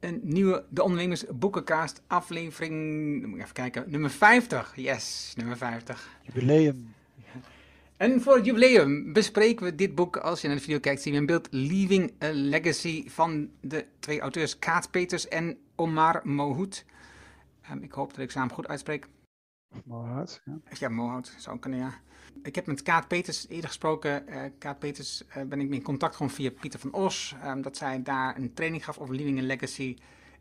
een nieuwe De Ondernemers Boekencast aflevering, moet ik even kijken, nummer 50. Yes, nummer 50. Jubileum. En voor het jubileum bespreken we dit boek, als je naar de video kijkt, zie je in beeld Leaving a Legacy van de twee auteurs Kaat Peters en Omar Mohoed. Ehm, ik hoop dat ik ze naam goed uitspreek. Mohoud, ja. Ja, Mohoud, zou kunnen, ja. Ik heb met Kaat Peters eerder gesproken. Uh, Kaat Peters uh, ben ik in contact gewoon via Pieter van Os. Um, dat zij daar een training gaf over Living a Legacy.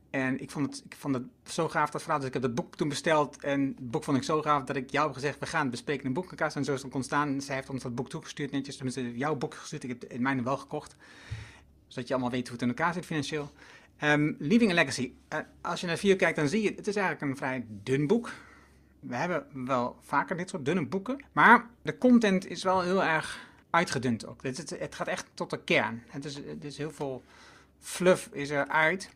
En ik vond, het, ik vond het zo gaaf, dat verhaal. Dus ik heb het boek toen besteld. En het boek vond ik zo gaaf dat ik jou heb gezegd, we gaan het bespreken een boekenkast. En zo is het ontstaan. Zij heeft ons dat boek toegestuurd netjes. Tenminste, jouw boek gestuurd. Ik heb in mijne wel gekocht. Zodat je allemaal weet hoe het in elkaar zit financieel. Um, Living a Legacy. Uh, als je naar video kijkt, dan zie je, het is eigenlijk een vrij dun boek. We hebben wel vaker dit soort dunne boeken. Maar de content is wel heel erg uitgedund ook. Het, het, gaat echt tot de kern. Het is, het is heel veel fluff is eruit.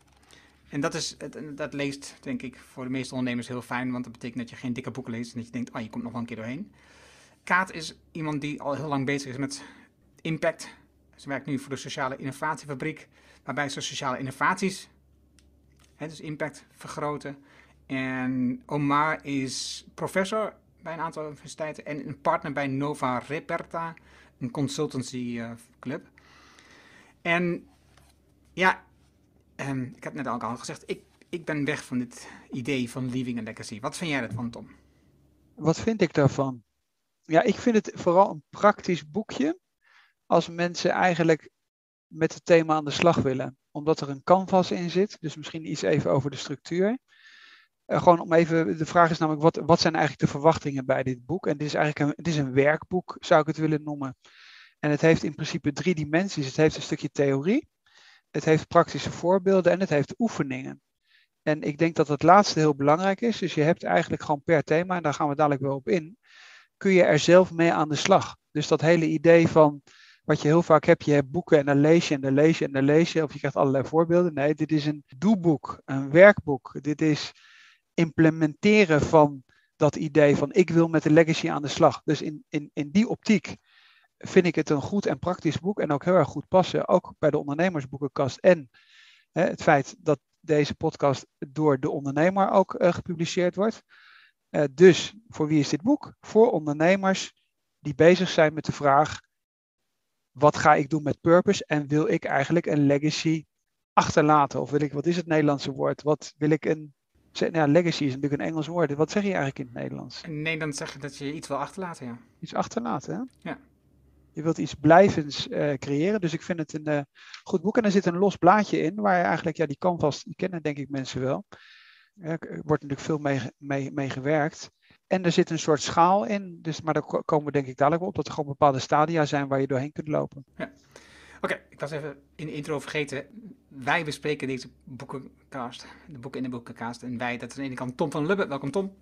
En dat, is, dat leest, denk ik, voor de meeste ondernemers heel fijn. Want dat betekent dat je geen dikke boeken leest. En dat je denkt, oh, je komt nog wel een keer doorheen. Kaat is iemand die al heel lang bezig is met impact. Ze werkt nu voor de Sociale Innovatiefabriek. Waarbij ze sociale innovaties, hè, dus impact, vergroten. En Omar is professor bij een aantal universiteiten en een partner bij Nova Reperta, een consultancy uh, club. En ja, um, ik heb net ook al gezegd, ik, ik ben weg van dit idee van Leaving a Legacy. Wat vind jij ervan, Tom? Wat vind ik daarvan? Ja, ik vind het vooral een praktisch boekje als mensen eigenlijk met het thema aan de slag willen. Omdat er een canvas in zit, dus misschien iets even over de structuur. Uh, gewoon om even, de vraag is namelijk, wat, wat zijn eigenlijk de verwachtingen bij dit boek? En dit is eigenlijk een, het is een werkboek, zou ik het willen noemen. En het heeft in principe drie dimensies. Het heeft een stukje theorie, het heeft praktische voorbeelden en het heeft oefeningen. En ik denk dat het laatste heel belangrijk is. Dus je hebt eigenlijk gewoon per thema, en daar gaan we dadelijk wel op in, kun je er zelf mee aan de slag. Dus dat hele idee van, wat je heel vaak hebt, je hebt boeken en dan lees je en dan lees je en dan lees je, of je krijgt allerlei voorbeelden. Nee, dit is een doeboek, een werkboek. Dit is implementeren van dat idee van ik wil met de legacy aan de slag. Dus in, in, in die optiek vind ik het een goed en praktisch boek en ook heel erg goed passen, ook bij de ondernemersboekenkast. En hè, het feit dat deze podcast door de ondernemer ook uh, gepubliceerd wordt. Uh, dus voor wie is dit boek? Voor ondernemers die bezig zijn met de vraag: wat ga ik doen met purpose en wil ik eigenlijk een legacy achterlaten? Of wil ik, wat is het Nederlandse woord? Wat wil ik een ja, legacy is natuurlijk een Engels woord. Wat zeg je eigenlijk in het Nederlands? In Nederland zeg je dat je iets wil achterlaten, ja. Iets achterlaten, hè? Ja. Je wilt iets blijvends uh, creëren. Dus ik vind het een uh, goed boek. En er zit een los blaadje in, waar je eigenlijk, ja, die canvas, die kennen denk ik mensen wel. Er wordt natuurlijk veel mee, mee, mee gewerkt. En er zit een soort schaal in, dus, maar daar komen we denk ik dadelijk op, dat er gewoon bepaalde stadia zijn waar je doorheen kunt lopen. Ja. Oké, okay, ik was even in de intro vergeten. Wij bespreken deze boekencast, de boeken in de boekencast. En wij, dat is aan de ene kant Tom van Lubbe. Welkom Tom.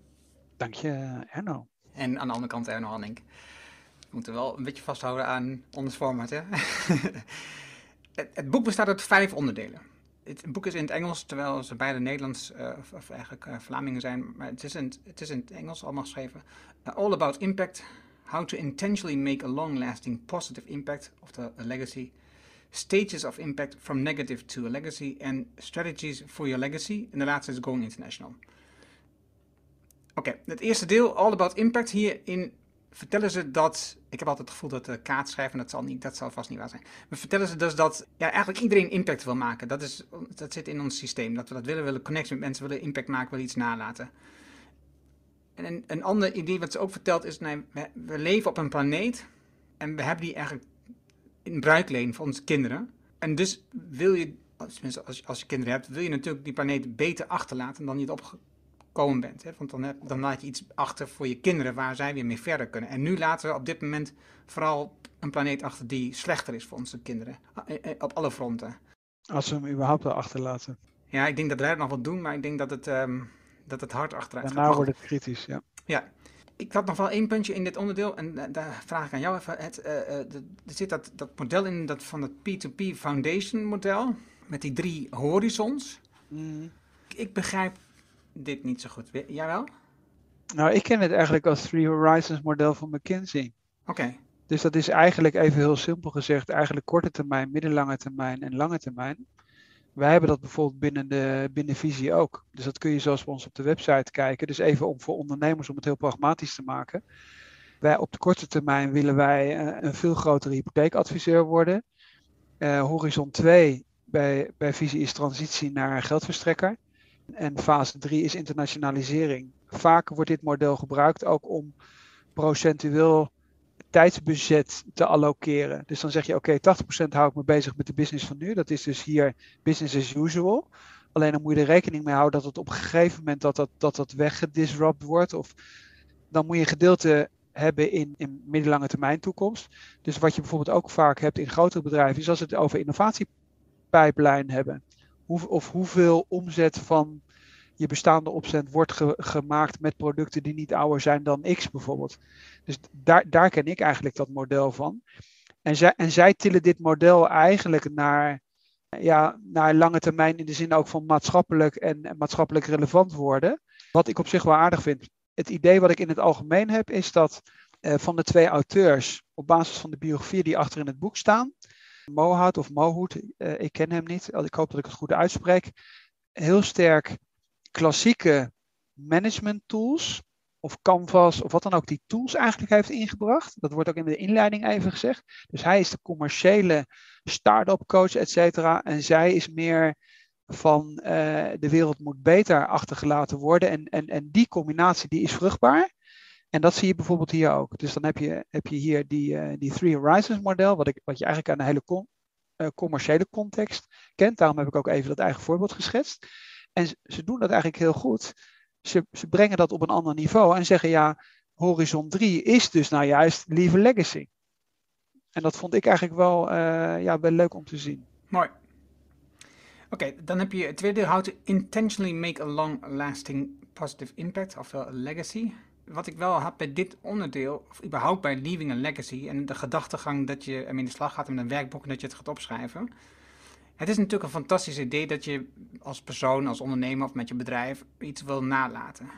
Dank je, Erno. En aan de andere kant Erno Hanning. We moeten wel een beetje vasthouden aan ons format, hè? het, het, boek bestaat uit vijf onderdelen. Het boek is in het Engels, terwijl ze beide Nederlands, uh, of, of, eigenlijk uh, Vlamingen zijn. Maar het is in, het, is in het Engels allemaal geschreven. Uh, all about impact. How to intentionally make a long-lasting positive impact of the legacy stages of impact from negative to a legacy en strategies for your legacy. En de laatste is going international. Oké, het eerste deel, all about impact. Hierin vertellen ze dat, ik heb altijd het gevoel dat de kaart schrijven, dat zal, niet, dat zal vast niet waar zijn. Maar vertellen ze dus dat ja, eigenlijk iedereen impact wil maken. Dat, is, dat zit in ons systeem. Dat we dat willen, willen connectie met mensen, willen impact maken, willen iets nalaten. En een, ander idee wat ze ook vertelt is, nee, we, we leven op een planeet en we hebben die eigenlijk in bruikleen voor onze kinderen. En dus wil je, als, als je kinderen hebt, wil je natuurlijk die planeet beter achterlaten dan je het opgekomen bent. Hè? Want dan, heb, dan laat je iets achter voor je kinderen waar zij weer mee verder kunnen. En nu laten we op dit moment vooral een planeet achter die slechter is voor onze kinderen. Eh, eh, op alle fronten. Als we hem überhaupt wel achterlaten. Ja, ik denk dat wij het nog wel doen, maar ik denk dat het, um, dat het hard achteruit Daarna gaat. wordt het kritisch, ja. Ja, ik had nog wel één puntje in dit onderdeel en uh, daar vraag ik aan jou even. Het, uh, er zit dat, dat model in dat van het P2P Foundation model met die drie horizons. Mm. Ik begrijp dit niet zo goed. Jij wel? Nou, ik ken het eigenlijk als Three Horizons model van McKinsey. Oké. Okay. Dus dat is eigenlijk even heel simpel gezegd, eigenlijk korte termijn, middellange termijn en lange termijn. Wij hebben dat bijvoorbeeld binnen de binnen Visie ook. Dus dat kun je zoals bij ons op de website kijken. Dus even om voor ondernemers om het heel pragmatisch te maken. Wij op de korte termijn willen wij een veel grotere hypotheekadviseur worden. Uh, horizon 2 bij, bij Visie is transitie naar geldverstrekker. En fase 3 is internationalisering. Vaak wordt dit model gebruikt ook om procentueel tijdsbudget te allokeren. Dus dan zeg je, oké, okay, 80% hou ik me bezig met de business van nu. Dat is dus hier business as usual. Alleen dan moet je er rekening mee houden dat het op een gegeven moment dat dat, dat, dat weggedisrupt wordt. Of dan moet je een gedeelte hebben in, in middellange termijn toekomst. Dus wat je bijvoorbeeld ook vaak hebt in grotere bedrijven, is als het over innovatiepijplijn hebben. Hoe, of hoeveel omzet van je bestaande opzet wordt ge gemaakt met producten die niet ouder zijn dan X bijvoorbeeld. Dus daar, daar ken ik eigenlijk dat model van. En zij, en zij tillen dit model eigenlijk naar, ja, naar lange termijn in de zin ook van maatschappelijk en, maatschappelijk relevant worden. Wat ik op zich wel aardig vind. Het idee wat ik in het algemeen heb is dat uh, van de twee auteurs, op basis van de biografie die achter in het boek staan, Mohout of Mohoed, uh, ik ken hem niet, ik hoop dat ik het goed uitspreek, heel sterk klassieke management tools of Canvas of wat dan ook die tools eigenlijk heeft ingebracht. Dat wordt ook in de inleiding even gezegd. Dus hij is de commerciële start-up coach, et cetera. En zij is meer van uh, de wereld moet beter achtergelaten worden. En, en, en die combinatie die is vruchtbaar. En dat zie je bijvoorbeeld hier ook. Dus dan heb je, heb je hier die, uh, die Three Horizons model, wat, ik, wat je eigenlijk aan de hele uh, commerciële context kent. Daarom heb ik ook even dat eigen voorbeeld geschetst. En ze doen dat eigenlijk heel goed. Ze, ze brengen dat op een ander niveau en zeggen ja, horizon 3 is dus nou juist lieve legacy. En dat vond ik eigenlijk wel, uh, ja, wel leuk om te zien. Mooi. Oké, dan heb je het tweede, how to intentionally make a long-lasting positive impact, ofwel a legacy. Wat ik wel heb bij dit onderdeel, of überhaupt bij Leaving a Legacy, en de gedachtegang dat je ermee in de slag gaat met een werkboek en dat je het gaat opschrijven. Het is natuurlijk een fantastisch idee dat je als persoon, als ondernemer of met je bedrijf iets wil nalaten.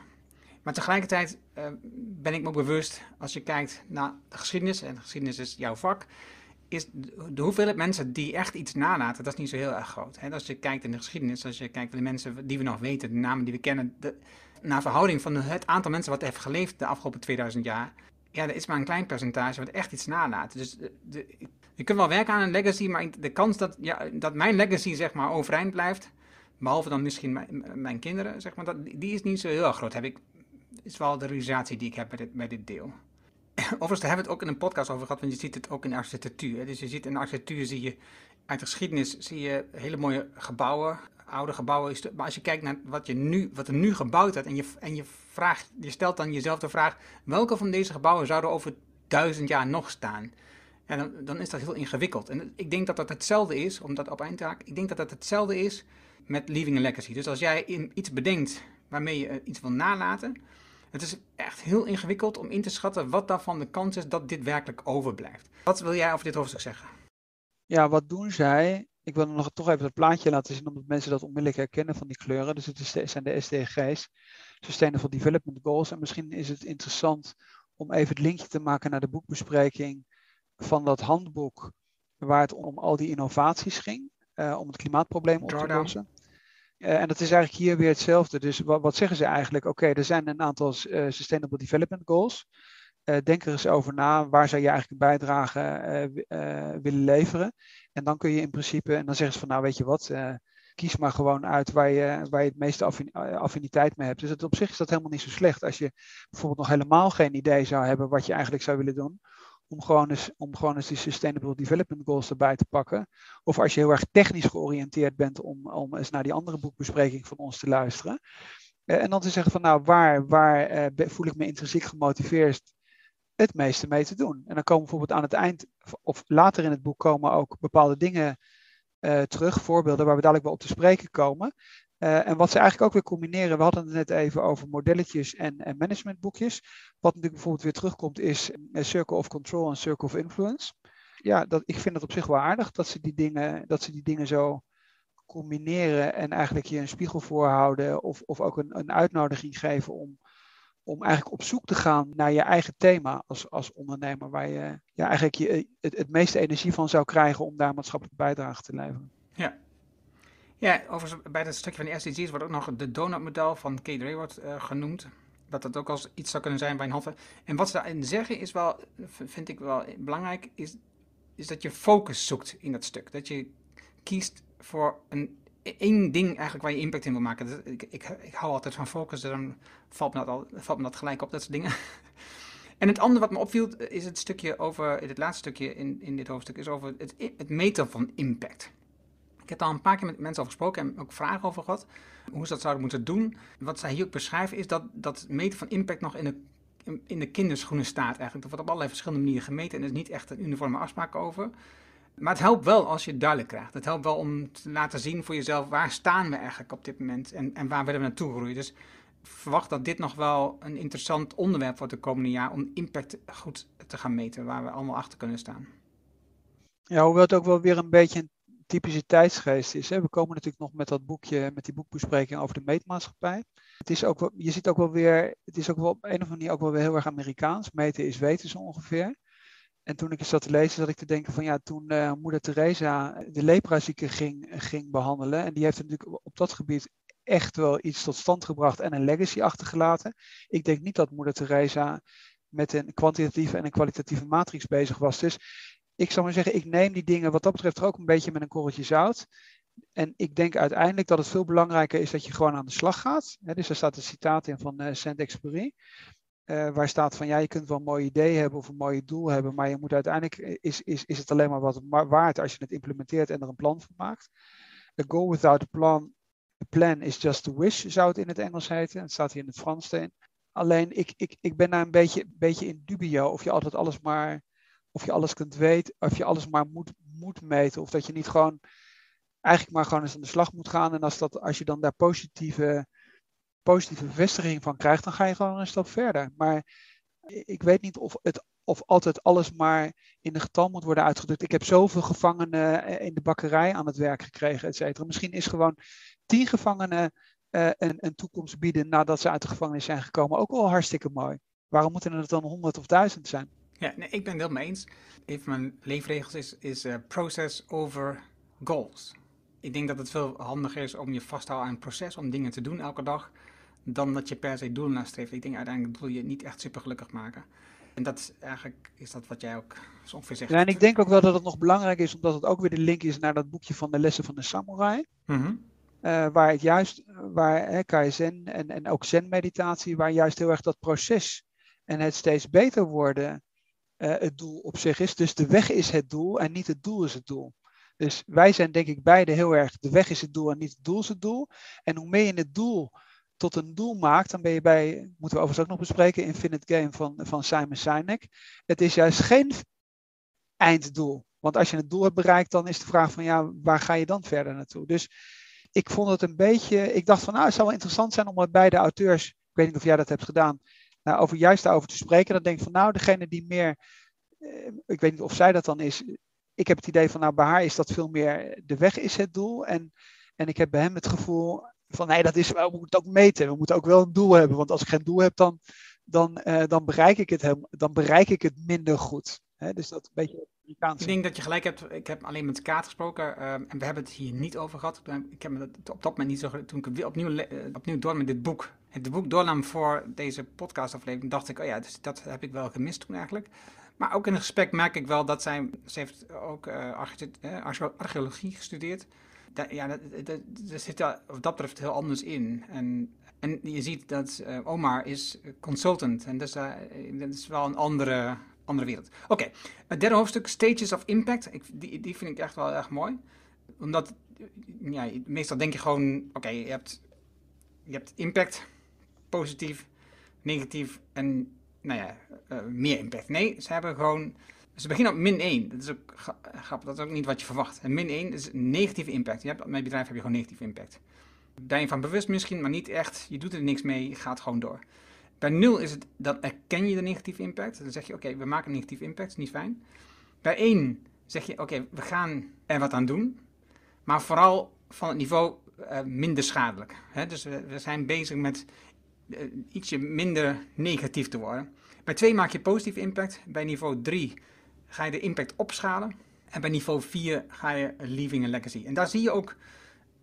Maar tegelijkertijd uh, ben ik me bewust, als je kijkt naar de geschiedenis, en de geschiedenis is jouw vak, is de hoeveelheid mensen die echt iets nalaten, dat is niet zo heel erg groot. Hè? Als je kijkt in de geschiedenis, als je kijkt naar de mensen die we nog weten, de namen die we kennen, naar verhouding van het aantal mensen wat heeft geleefd de afgelopen 2000 jaar, ja, er is maar een klein percentage wat echt iets nalaat. Dus de, de, je kunt wel werken aan een legacy, maar de kans dat, ja, dat mijn legacy zeg maar overeind blijft, behalve dan misschien mijn, mijn kinderen, zeg maar, dat, die is niet zo heel groot. Heb ik, is wel de realisatie die ik heb bij dit, dit deel. Overigens, daar hebben we het ook in een podcast over gehad, want je ziet het ook in architectuur. Dus je ziet in architectuur, zie je, uit de geschiedenis, zie je hele mooie gebouwen, oude gebouwen. Maar als je kijkt naar wat, je nu, wat er nu gebouwd wordt en je, en je, vraagt, je stelt dan jezelf de vraag, welke van deze gebouwen zouden over duizend jaar nog staan? Dan, dan is dat heel ingewikkeld. En ik denk dat dat hetzelfde is, omdat op eindtaak, ik denk dat dat hetzelfde is met Leaving a Legacy. Dus als jij iets bedenkt waarmee je iets wil nalaten, het is echt heel ingewikkeld om in te schatten wat daarvan de kans is dat dit werkelijk overblijft. Wat wil jij over dit hoofdstuk zeggen? Ja, wat doen zij? Ik wil nog toch even het plaatje laten zien, omdat mensen dat onmiddellijk herkennen van die kleuren. Dus het zijn de SDG's, Sustainable Development Goals. En misschien is het interessant om even het linkje te maken naar de boekbespreking van dat handboek, waar het om al die innovaties ging, uh, om het klimaatprobleem op te lossen. Uh, en dat is eigenlijk hier weer hetzelfde. Dus wat, wat zeggen ze eigenlijk? Oké, okay, er zijn een aantal uh, Sustainable Development Goals. denk er eens over na, waar zou je eigenlijk een bijdrage willen leveren? En dan kun je in principe, en dan zeggen ze van nou weet je wat, kies maar gewoon uit waar je, waar je het meeste affiniteit mee hebt. Dus op zich is dat helemaal niet zo slecht. Als je bijvoorbeeld nog helemaal geen idee zou hebben wat je eigenlijk zou willen doen, om gewoon, eens, om gewoon eens die Sustainable Development Goals erbij te pakken. Of als je heel erg technisch georiënteerd bent om, om eens naar die andere boekbespreking van ons te luisteren. Uh, en dan te zeggen van nou, waar, waar uh, voel ik me intrinsiek gemotiveerd het meeste mee te doen. En dan komen bijvoorbeeld aan het eind, of later in het boek komen ook bepaalde dingen uh, terug, voorbeelden waar we dadelijk wel op te spreken komen. Uh, en wat ze eigenlijk ook weer combineren, we hadden het net even over modelletjes en, en managementboekjes. Wat natuurlijk bijvoorbeeld weer terugkomt is Circle of Control en Circle of Influence. Ja, dat, ik vind het op zich wel aardig dat ze die dingen, dat ze die dingen zo combineren en eigenlijk je een spiegel voorhouden of, of ook een, een uitnodiging geven om, om eigenlijk op zoek te gaan naar je eigen thema als, als ondernemer, waar je ja, eigenlijk je, het, het meeste energie van zou krijgen om daar maatschappelijke bijdrage te leveren. Ja. Ja, overigens bij dat stukje van de SDG's wordt ook nog de donutmodel van Kate Rayward uh, genoemd. Dat dat ook als iets zou kunnen zijn bij een halve. En wat ze daarin zeggen is wel, vind ik wel belangrijk, is, is dat je focus zoekt in dat stuk. Dat je kiest voor een één ding eigenlijk waar je impact in wil maken. Ik, ik, ik, hou altijd van focus, dus dan valt me, dat al, valt me dat gelijk op, dat soort dingen. en het andere wat me opviel is het stukje over, het laatste stukje in, in dit hoofdstuk, is over het, het meten van impact. Ik heb al een paar keer met mensen over gesproken en ook vragen over gehad. Hoe ze dat zouden moeten doen. Wat zij hier ook beschrijven is dat, dat meten van impact nog in de, in de kinderschoenen staat eigenlijk. Dat wordt op allerlei verschillende manieren gemeten en er is niet echt een uniforme afspraak over. Maar het helpt wel als je het duidelijk krijgt. Het helpt wel om te laten zien voor jezelf waar staan we eigenlijk op dit moment en, en waar willen we naartoe groeien. Dus verwacht dat dit nog wel een interessant onderwerp wordt de komende jaar om impact goed te gaan meten, waar we allemaal achter kunnen staan. Ja, hoewel het ook wel weer een beetje typische tijdsgeest is. Hè? We komen natuurlijk nog met dat boekje, met die boekbespreking over de meetmaatschappij. Het is ook wel, je ziet ook wel weer, het is ook wel op een of andere manier ook wel weer heel erg Amerikaans. Meten is weten zo ongeveer. En toen ik eens zat te lezen, zat ik te denken van ja, toen uh, moeder Teresa de leprazieken ging, ging behandelen. En die heeft natuurlijk op dat gebied echt wel iets tot stand gebracht en een legacy achtergelaten. Ik denk niet dat moeder Teresa met een kwantitatieve en een kwalitatieve matrix bezig was. Dus ik zou maar zeggen, ik neem die dingen wat dat betreft ook een beetje met een korreltje zout. En ik denk uiteindelijk dat het veel belangrijker is dat je gewoon aan de slag gaat. dus er staat een citaat in van uh, Saint-Exupéry. Uh, waar staat van ja, je kunt wel een mooi idee hebben of een mooi doel hebben, maar je moet uiteindelijk eh, is, is, is het alleen maar wat waard als je het implementeert en er een plan van maakt. A goal without a plan, a plan is just a wish, zou het in het Engels heten. Het staat hier in het Frans steen. Alleen ik, ik, ik ben daar een beetje, beetje in dubio of je altijd alles maar, of je alles kunt weten, of je alles maar moet, moet meten, of dat je niet gewoon eigenlijk maar gewoon eens aan de slag moet gaan. En als, dat, als je dan daar positieve positieve bevestiging van krijgt, dan ga je gewoon een stap verder. Maar ik weet niet of, het, of altijd alles maar in een getal moet worden uitgedrukt. Ik heb zoveel gevangenen eh, in de bakkerij aan het werk gekregen, et cetera. Misschien is gewoon tien gevangenen uh, een, een toekomst bieden nadat ze uit de gevangenis zijn gekomen ook wel hartstikke mooi. Waarom moeten het dan honderd of duizend zijn? Ja, nee, ik ben het helemaal eens. Een van mijn leefregels is, is uh, process over goals. Ik denk dat het veel handiger is om je vast te houden aan een proces, om dingen te doen elke dag dan dat je per se doel nastreeft. Ik denk uiteindelijk doel je niet echt super gelukkig maken. En dat is eigenlijk is dat wat jij ook zo ongeveer zegt. Ja, en ik denk ook wel dat het nog belangrijk is, omdat het ook weer de link is naar dat boekje van de lessen van de samurai. Mm waar het juist, waar hè, KSN en, en ook zen-meditatie, waar juist heel erg dat proces en het steeds beter worden het doel op zich is. Dus de weg is het doel en niet het doel is het doel. Dus wij zijn denk ik beide heel erg, de weg is het doel en niet het doel is het doel. En hoe meer je het doel tot een doel maakt, dan ben je bij, moeten we overigens ook nog bespreken, Infinite Game van, van Simon Sinek. Het is juist geen einddoel. Want als je het doel hebt bereikt, dan is de vraag van ja, waar ga je dan verder naartoe? Dus ik vond het een beetje, ik dacht van nou, het zou wel interessant zijn om met beide auteurs, ik weet niet of jij dat hebt gedaan, nou, over juist daarover te spreken. Dan denk ik van nou, degene die meer, eh, ik weet niet of zij dat dan is, ik heb het idee van nou, bij haar is dat veel meer de weg is het doel. En, en ik heb bij hem het gevoel, van nee, dat is, we moeten ook meten. We moeten ook wel een doel hebben. Want als ik geen doel heb, dan, dan, uh, dan, bereik, ik het dan bereik ik het minder goed. Dus dat een beetje. Ik denk dat je gelijk hebt. Ik heb alleen met Kaat gesproken. Uh, en we hebben het hier niet over gehad. Ik heb het op dat moment niet zo. Toen ik opnieuw, uh, opnieuw door met dit boek. Het boek doornam voor deze podcastaflevering. dacht ik, oh ja, dus dat heb ik wel gemist toen eigenlijk. Maar ook in het gesprek merk ik wel dat zij. Ze heeft ook archeologie gestudeerd ja, dat, dat, dat zit daar wat dat betreft heel anders in. En, en je ziet dat uh, Omar is consultant. En dus, uh, dat is wel een andere, andere wereld. Oké, het derde hoofdstuk, Stages of Impact. Ik, die, die vind ik echt wel erg mooi. Omdat, ja, meestal denk je gewoon, oké, je, hebt, je hebt impact, positief, negatief en, nou ja, uh, meer impact. Nee, ze hebben gewoon ze beginnen op min 1. Dat is ook grappig, dat is ook niet wat je verwacht. En min 1 is negatieve impact. Je hebt, met bedrijf heb je gewoon negatieve impact. Ben je van bewust misschien, maar niet echt. Je doet er niks mee, je gaat gewoon door. Bij 0 is het, dan erken je de negatieve impact. Dan zeg je, oké, we maken een negatieve impact, is niet fijn. Bij 1 zeg je, oké, we gaan er wat aan doen. Maar vooral van het niveau uh, minder schadelijk. Hè? Dus we, zijn bezig met uh, ietsje minder negatief te worden. Bij 2 maak je positieve impact. Bij niveau 3 ga je de impact opschalen. En bij niveau 4 ga je leaving a legacy. En daar zie je ook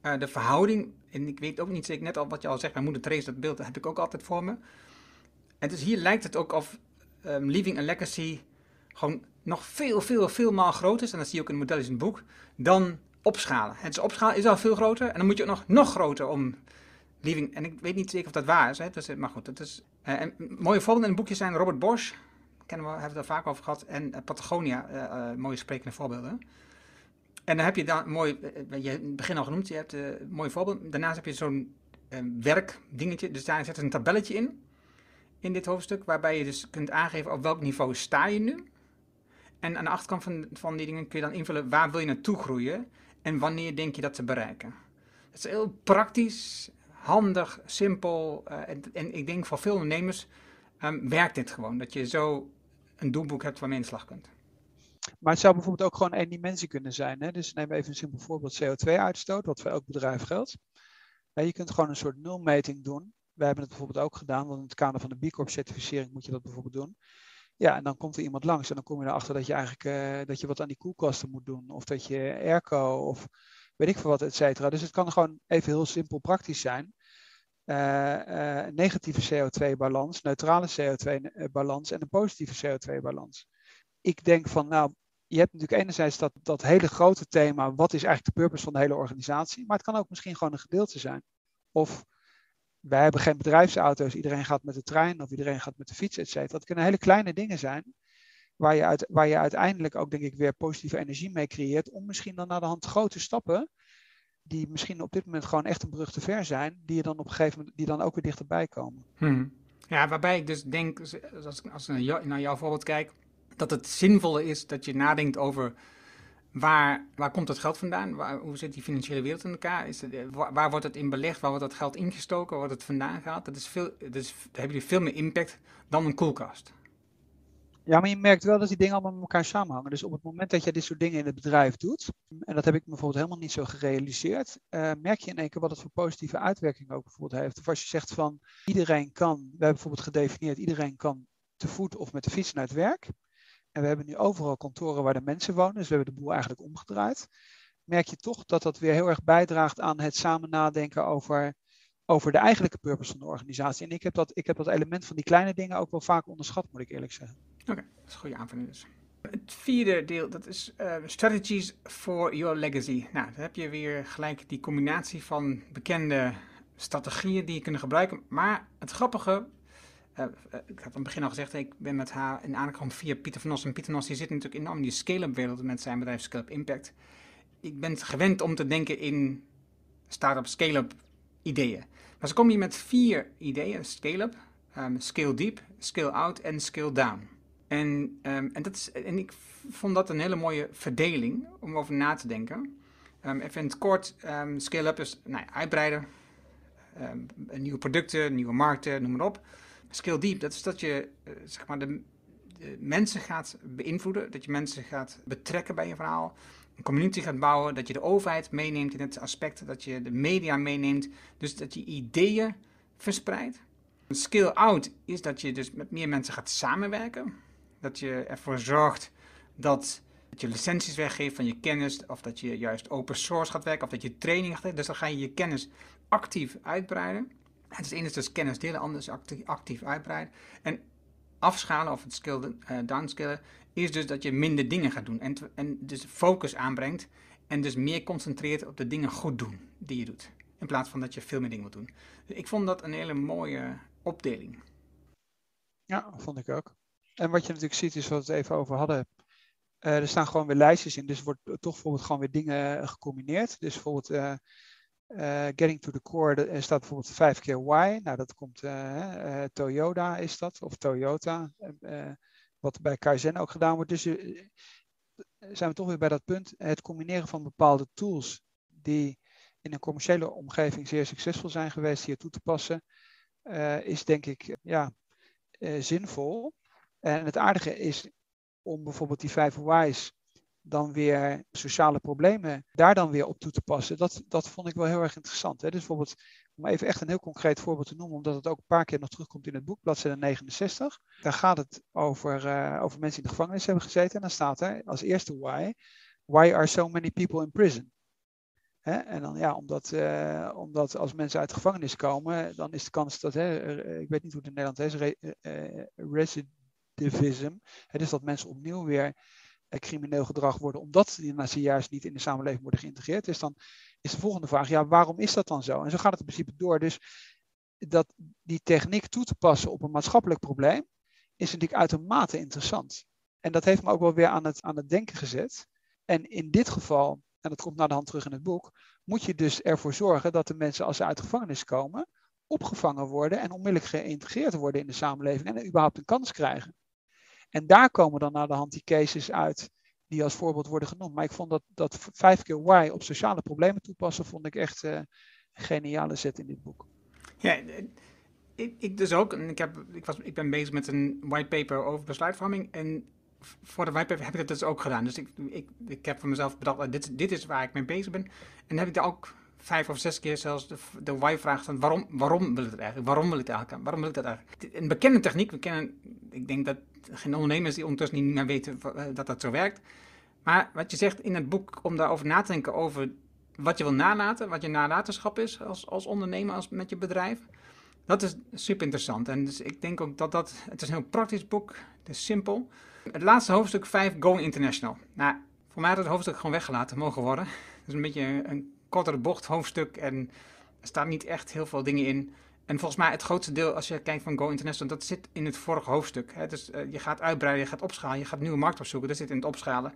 uh, de verhouding. En ik weet ook niet zeker, net al wat je al zegt, mijn moeder Trace, dat beeld dat heb ik ook altijd voor me. En dus hier lijkt het ook of um, leaving a legacy gewoon nog veel, veel, veel maal groter is. En dat zie je ook in het model in het boek. Dan opschalen. Het is opschalen is al veel groter. En dan moet je ook nog, nog groter om leaving. En ik weet niet zeker of dat waar is. Hè? Dus, maar goed, het is. Uh, en mooie voorbeelden in het boekje zijn Robert Bosch. Kennen we, hebben we het daar vaak over gehad. En uh, Patagonia, mooie sprekende voorbeelden. En dan heb je dan mooi, je hebt het begin al genoemd, je hebt een mooi voorbeeld. Daarnaast heb je zo'n werkdingetje. Dus daar zit een tabelletje in. In dit hoofdstuk, waarbij je dus kunt aangeven op welk niveau sta je nu. En aan de achterkant van, van die dingen kun je dan invullen waar wil je naartoe groeien en wanneer denk je dat te bereiken. Het is heel praktisch, handig, simpel. Uh, en, en, ik denk voor veel ondernemers um, werkt dit gewoon. Dat je zo een doelboek hebt waarmee je in slag kunt. Maar het zou bijvoorbeeld ook gewoon één dimensie kunnen zijn. Hè? Dus neem even een simpel voorbeeld CO2-uitstoot, wat voor elk bedrijf geldt. Je kunt gewoon een soort nulmeting doen. We hebben het bijvoorbeeld ook gedaan, want in het kader van de B Corp-certificering moet je dat bijvoorbeeld doen. Ja, en dan komt er iemand langs en dan kom je erachter dat je eigenlijk uh, dat je wat aan die koelkasten moet doen. Of dat je airco of weet ik veel wat, et cetera. Dus het kan gewoon even heel simpel praktisch zijn. Uh, uh, negatieve CO2-balans, neutrale CO2-balans en een positieve CO2-balans. Ik denk van, nou, je hebt natuurlijk enerzijds dat, dat hele grote thema, wat is eigenlijk de purpose van de hele organisatie, maar het kan ook misschien gewoon een gedeelte zijn. Of wij hebben geen bedrijfsauto's, iedereen gaat met de trein of iedereen gaat met de fiets, et cetera. Dat kunnen hele kleine dingen zijn, waar je, uit, waar je uiteindelijk ook denk ik weer positieve energie mee creëert, om misschien dan naar de hand grote stappen, die misschien op dit moment gewoon echt een brug te ver zijn, die je dan op een gegeven moment, die dan ook weer dichterbij komen. Hmm. Ja, waarbij ik dus denk, als, als ik naar jouw voorbeeld kijk, dat het zinvoller is dat je nadenkt over Waar, waar komt dat geld vandaan? Waar, hoe zit die financiële wereld in elkaar? Is het, waar, wordt het in belegd? Waar wordt dat geld ingestoken? Waar wordt het vandaan gehaald? Dat is veel, dat is, hebben jullie veel meer impact dan een koelkast. Ja, maar je merkt wel dat die dingen allemaal met elkaar samenhangen. Dus op het moment dat je dit soort dingen in het bedrijf doet, en dat heb ik bijvoorbeeld helemaal niet zo gerealiseerd, uh, merk je in één keer wat het voor positieve uitwerking ook bijvoorbeeld heeft. Of als je zegt van iedereen kan, we hebben bijvoorbeeld gedefinieerd, iedereen kan te voet of met de fiets naar het werk. En we hebben nu overal kantoren waar de mensen wonen, dus we hebben de boel eigenlijk omgedraaid. Merk je toch dat dat weer heel erg bijdraagt aan het samen nadenken over, over de eigenlijke purpose van de organisatie. En ik heb, dat, ik heb dat element van die kleine dingen ook wel vaak onderschat, moet ik eerlijk zeggen. Oké, dat is een goede aanvulling dus. Het vierde deel, dat is uh, strategies for your legacy. Nou, dan heb je weer gelijk die combinatie van bekende strategieën die je kunnen gebruiken. Maar het grappige uh, ik had aan het begin al gezegd, ik ben met haar in aangekomen via Pieter van Nos. En Pieter Nos die zit natuurlijk enorm in die scale-up wereld met zijn bedrijf Scale-up Impact. Ik ben gewend om te denken in start-up, scale-up ideeën. Maar ze komen hier met vier ideeën. Scale-up, um, scale deep, scale out en scale down. En, um, en, dat is, en ik vond dat een hele mooie verdeling om over na te denken. Um, even in het kort, scale-up is nou ja, uitbreiden. nieuwe producten, nieuwe markten, noem maar op. Skill deep, dat is dat je uh, zeg maar de, mensen gaat beïnvloeden, dat je mensen gaat betrekken bij je verhaal, een community gaat bouwen, dat je de overheid meeneemt in het aspect, dat je de media meeneemt, dus dat je ideeën verspreidt. Skill out is dat je dus met meer mensen gaat samenwerken, dat je ervoor zorgt dat je licenties weggeeft van je kennis, of dat je juist open source gaat werken, of dat je training gaat. Dus dan ga je je kennis actief uitbreiden. Het is dus kennis delen, anders actief, uitbreiden. En afschalen of het skill uh, downscalen is dus dat je minder dingen gaat doen. En, en dus focus aanbrengt en dus meer concentreert op de dingen goed doen die je doet. In plaats van dat je veel meer dingen moet doen. Dus ik vond dat een hele mooie opdeling. Ja, vond ik ook. En wat je natuurlijk ziet is wat we het even over hadden. Uh, er staan gewoon weer lijstjes in, dus wordt toch bijvoorbeeld gewoon weer dingen gecombineerd. Dus bijvoorbeeld uh, uh, getting to the core, er staat bijvoorbeeld vijf keer why. Nou, dat komt uh, Toyota is dat, of Toyota. wat bij Kaizen ook gedaan wordt. Dus zijn we toch weer bij dat punt. Het combineren van bepaalde tools die in een commerciële omgeving zeer succesvol zijn geweest hier toe te passen, is denk ik ja, zinvol. En het aardige is om bijvoorbeeld die vijf whys dan weer sociale problemen daar dan weer op toe te passen. Dat, dat vond ik wel heel erg interessant. Hè? Dus bijvoorbeeld, om even echt een heel concreet voorbeeld te noemen, omdat het ook een paar keer nog terugkomt in het boek, bladzijde 69. Daar gaat het over, uh, over mensen die in de gevangenis hebben gezeten. En dan staat er als eerste why, why are so many people in prison? En dan ja, omdat, uh, omdat als mensen uit de gevangenis komen, dan is de kans dat, hè, ik weet niet hoe het in Nederland is, re, uh, recidivism, hè, dus dat mensen opnieuw weer crimineel gedrag worden, omdat ze juist niet in de samenleving worden geïntegreerd. Dus dan is de volgende vraag, ja, waarom is dat dan zo? En zo gaat het in principe door. Dus dat die techniek toe te passen op een maatschappelijk probleem, is natuurlijk uitermate interessant. En dat heeft me ook wel weer aan het, aan het denken gezet. En in dit geval, en dat komt naar de hand terug in het boek, moet je dus ervoor zorgen dat de mensen als ze uit gevangenis komen, opgevangen worden en onmiddellijk geïntegreerd worden in de samenleving en überhaupt een kans krijgen. En daar komen dan naar de hand die cases uit die als voorbeeld worden genoemd. Maar ik vond dat, dat vijf keer why op sociale problemen toepassen, vond ik echt uh, een geniale zet in dit boek. Ja, ik, ik dus ook. Ik, heb, ik, was, ik ben bezig met een whitepaper over besluitvorming. En voor de whitepaper heb ik dat dus ook gedaan. Dus ik, ik, ik heb voor mezelf bedacht, dit, dit is waar ik mee bezig ben. En heb ik daar ook vijf of zes keer zelfs de, de why-vraag van waarom, waarom wil ik het eigenlijk? Waarom wil ik het eigenlijk? Waarom wil ik dat eigenlijk? Een bekende techniek, we kennen, ik denk dat geen ondernemers die ondertussen niet meer weten eh, dat dat zo werkt. Maar wat je zegt in het boek, om daarover na te denken over wat je wil nalaten, wat je nalatenschap is als, als ondernemer, als, met je bedrijf. Dat is super interessant. En dus ik denk ook dat dat, het is een heel praktisch boek, het is simpel. Het laatste hoofdstuk 5, Going International. Nou, voor mij had het hoofdstuk gewoon weggelaten mogen worden. Het is een beetje een kortere bocht hoofdstuk en er staan niet echt heel veel dingen in. En volgens mij het grootste deel, als je kijkt van Go International, dat zit in het vorige hoofdstuk. Hè? Dus uh, je gaat uitbreiden, je gaat opschalen, je gaat nieuwe markt opzoeken. Dat zit in het opschalen.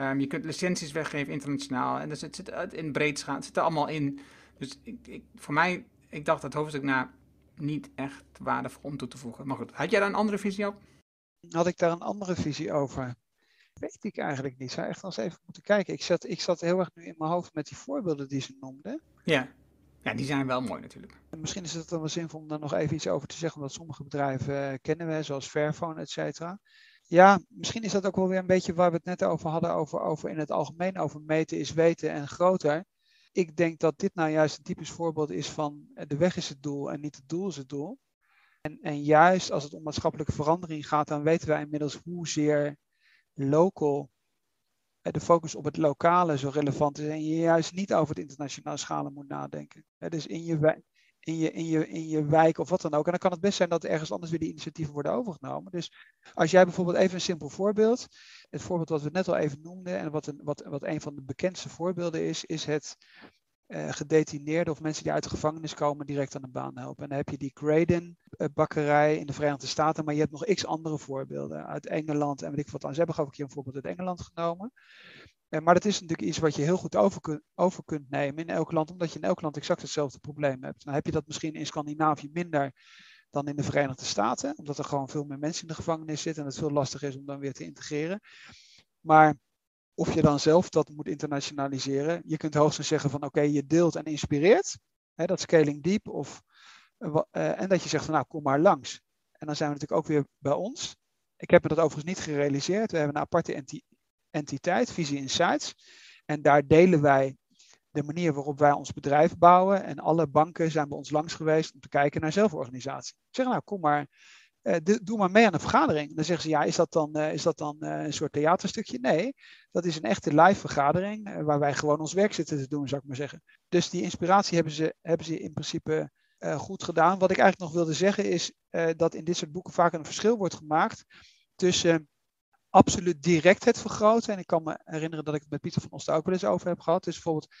Um, je kunt licenties weggeven internationaal. En dat zit, zit in breed schalen. Het zit er allemaal in. Dus ik, ik, voor mij, ik dacht dat hoofdstuk naar niet echt waardevol om toe te voegen. Maar goed, had jij daar een andere visie op? Had ik daar een andere visie over? Weet ik eigenlijk niet. Zou echt nog eens even moeten kijken. Ik zat, ik zat heel erg nu in mijn hoofd met die voorbeelden die ze noemde. Ja. Ja, die zijn wel mooi natuurlijk. misschien is het dan wel zinvol om daar nog even iets over te zeggen, omdat sommige bedrijven uh, kennen we, zoals Fairphone, et cetera. Ja, misschien is dat ook wel weer een beetje waar we het net over hadden, over, over in het algemeen over meten is weten en groter. Ik denk dat dit nou juist een typisch voorbeeld is van eh, de weg is het doel en niet het doel is het doel. En, en juist als het om maatschappelijke verandering gaat, dan weten wij inmiddels hoezeer local de focus op het lokale zo relevant is en je juist niet over het internationale schalen moet nadenken. Dus in je, in je, in, je, in je wijk of wat dan ook. En dan kan het best zijn dat ergens anders weer die initiatieven worden overgenomen. Dus als jij bijvoorbeeld even een simpel voorbeeld, het voorbeeld wat we net al even noemden en wat een, wat, wat een van de bekendste voorbeelden is, is het uh, gedetineerden of mensen die uit de gevangenis komen direct aan de baan helpen. En dan heb je die Graden uh, bakkerij in de Verenigde Staten, maar je hebt nog x andere voorbeelden uit Engeland en weet ik wat aan. Ze hebben geloof ik hier een voorbeeld uit Engeland genomen. Uh, maar dat is natuurlijk iets wat je heel goed over, kun, over kunt nemen in elk land, omdat je in elk land exact hetzelfde probleem hebt. Dan heb je dat misschien in Scandinavië minder dan in de Verenigde Staten, omdat er gewoon veel meer mensen in de gevangenis zitten en het veel lastiger is om dan weer te integreren. Maar of je dan zelf dat moet internationaliseren. Je kunt hoogstens zeggen van oké, je deelt en inspireert. Hè, dat scaling deep. Of, uh, en dat je zegt van nou, kom maar langs. En dan zijn we natuurlijk ook weer bij ons. Ik heb me dat overigens niet gerealiseerd. We hebben een aparte enti entiteit, Visie Insights. En daar delen wij de manier waarop wij ons bedrijf bouwen. En alle banken zijn bij ons langs geweest om te kijken naar zelforganisatie. Ik zeg nou, kom maar uh, doe maar mee aan een vergadering. Dan zeggen ze, ja, is dat dan, uh, is dat dan uh, een soort theaterstukje? Nee, dat is een echte live vergadering waar wij gewoon ons werk zitten te doen, zou ik maar zeggen. Dus die inspiratie hebben ze, hebben ze in principe goed gedaan. Wat ik eigenlijk nog wilde zeggen is dat in dit soort boeken vaak een verschil wordt gemaakt tussen absoluut direct het vergroten. En ik kan me herinneren dat ik het met Pieter van Osten ook wel eens over heb gehad. Dus bijvoorbeeld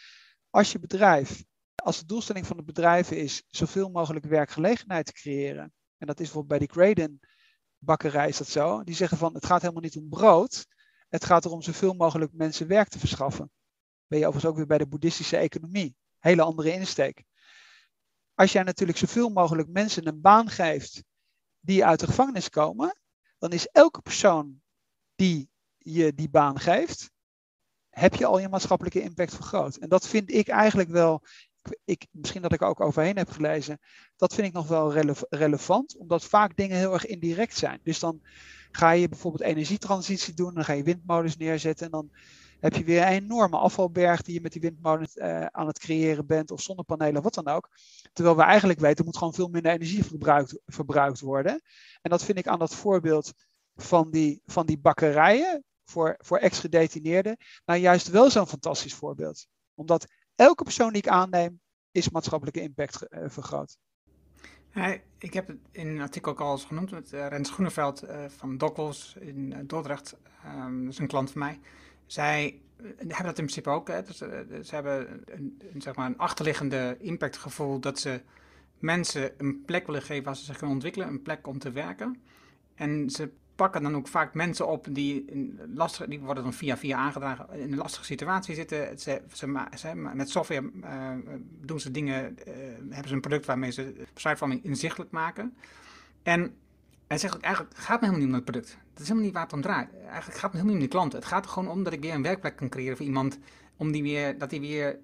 als je bedrijf, als de doelstelling van het bedrijf is zoveel mogelijk werkgelegenheid te creëren en dat is bijvoorbeeld bij die Graden bakkerij is dat zo, die zeggen van het gaat helemaal niet om brood, het gaat erom zoveel mogelijk mensen werk te verschaffen. Ben je overigens ook weer bij de boeddhistische economie, hele andere insteek. Als jij natuurlijk zoveel mogelijk mensen een baan geeft die uit de gevangenis komen, dan is elke persoon die je die baan geeft, heb je al je maatschappelijke impact vergroot. En dat vind ik eigenlijk wel, ik, misschien dat ik ook overheen heb gelezen, dat vind ik nog wel relevant, omdat vaak dingen heel erg indirect zijn. Dus dan ga je bijvoorbeeld energietransitie doen, dan ga je windmolens neerzetten en dan heb je weer een enorme afvalberg die je met die windmolens uh, aan het creëren bent, of zonnepanelen, wat dan ook. Terwijl we eigenlijk weten, er moet gewoon veel minder energie verbruikt, verbruikt worden. En dat vind ik aan dat voorbeeld van die, van die bakkerijen voor, voor ex-gedetineerden, nou juist wel zo'n fantastisch voorbeeld. Omdat elke persoon die ik aanneem, is maatschappelijke impact uh, vergroot. ik heb het in een artikel ook al eens genoemd met uh, Rens Groeneveld uh, van Dockels in Dordrecht. Um, dat is een klant van mij. Zij hebben dat in principe ook. Hè. Dus, ze hebben een, zeg maar een achterliggende impactgevoel dat ze mensen een plek willen geven waar ze zich kunnen ontwikkelen, een plek om te werken. En ze pakken dan ook vaak mensen op die, in lastige, die worden dan via via aangedragen in een lastige situatie zitten. Ze, ze, met software uh, doen ze dingen, uh, hebben ze een product waarmee ze besluitvorming inzichtelijk maken. En hij zegt ook, eigenlijk gaat het helemaal niet om het product. Dat is helemaal niet waar het om draait. Eigenlijk gaat het helemaal niet om de klant. Het gaat er gewoon om dat ik weer een werkplek kan creëren voor iemand. Om die weer, dat hij weer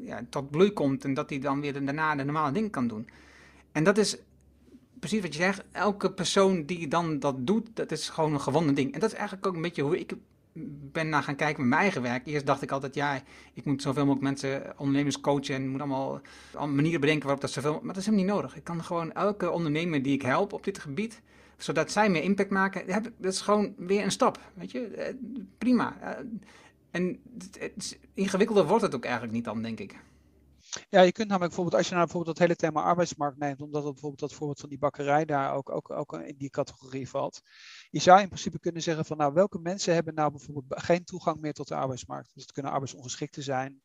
ja, tot bloei komt en dat hij dan weer daarna de normale dingen kan doen. En dat is precies wat je zegt, elke persoon die dan dat doet, dat is gewoon een gewonnen ding. En dat is eigenlijk ook een beetje hoe ik ben naar gaan kijken met mijn eigen werk. Eerst dacht ik altijd, ja, ik moet zoveel mogelijk mensen, ondernemers coachen en moet allemaal, manieren bedenken waarop dat zoveel... Maar dat is helemaal niet nodig. Ik kan gewoon elke ondernemer die ik help op dit gebied, zodat zij meer impact maken, dat is gewoon weer een stap, weet je. Eh, prima. Eh, en ingewikkelder wordt het ook eigenlijk niet dan, denk ik. Ja, je kunt namelijk bijvoorbeeld, als je nou bijvoorbeeld dat hele thema arbeidsmarkt neemt, omdat het bijvoorbeeld dat voorbeeld van die bakkerij daar ook, ook, ook in die categorie valt. Je zou in principe kunnen zeggen van nou, welke mensen hebben nou bijvoorbeeld geen toegang meer tot de arbeidsmarkt? Dus het kunnen arbeidsongeschikten zijn.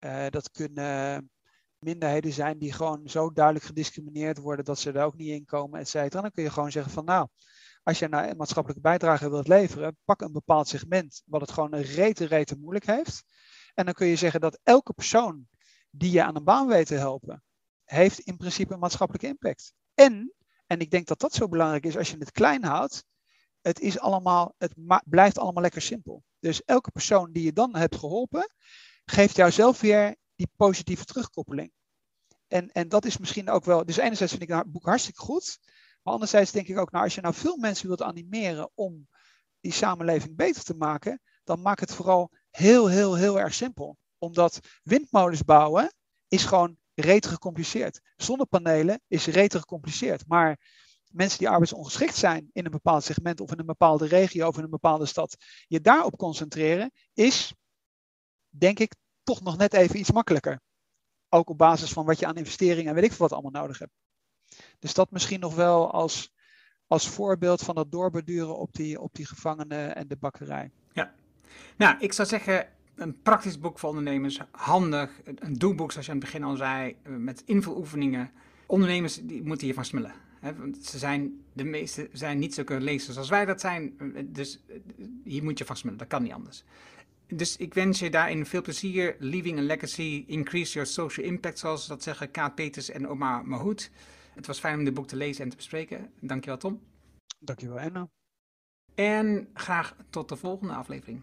Uh, dat kunnen minderheden zijn die gewoon zo duidelijk gediscrimineerd worden dat ze er ook niet in komen, et cetera. Dan kun je gewoon zeggen van nou, als je nou maatschappelijke bijdrage wilt leveren, pak een bepaald segment wat het gewoon een rete, rete moeilijk heeft. En dan kun je zeggen dat elke persoon die je aan een baan weet te helpen, heeft in principe een maatschappelijke impact. En, en ik denk dat dat zo belangrijk is als je het klein houdt, het, is allemaal, het blijft allemaal lekker simpel. Dus elke persoon die je dan hebt geholpen, geeft jou zelf weer die positieve terugkoppeling. En, en dat is misschien ook wel. Dus enerzijds vind ik het boek hartstikke goed. Maar anderzijds denk ik ook, nou, als je nou veel mensen wilt animeren om die samenleving beter te maken, dan maak het vooral heel, heel, heel erg simpel omdat windmolens bouwen is gewoon rete gecompliceerd. Zonnepanelen is rete gecompliceerd. Maar mensen die arbeidsongeschikt zijn in een bepaald segment of in een bepaalde regio of in een bepaalde stad, je daarop concentreren, is denk ik toch nog net even iets makkelijker. Ook op basis van wat je aan investeringen en weet ik veel wat allemaal nodig hebt. Dus dat misschien nog wel als, als voorbeeld van dat doorbeduren op die, op die gevangenen en de bakkerij. Ja, nou, ik zou zeggen, een praktisch boek voor ondernemers, handig. Een doelboek, zoals je aan het begin al zei, eh, met invuloefeningen. Ondernemers die moeten hiervan smullen. Hè, want ze zijn, de meeste zijn niet zulke lezers als wij dat zijn. Dus eh, hier moet je van smullen, dat kan niet anders. Dus ik wens je daarin veel plezier. Leaving a legacy, increase your social impact, zoals dat zeggen Kaat Peters en Oma Mahout. Het was fijn om dit boek te lezen en te bespreken. Dankjewel Tom. Dankjewel Enno. En graag tot de volgende aflevering.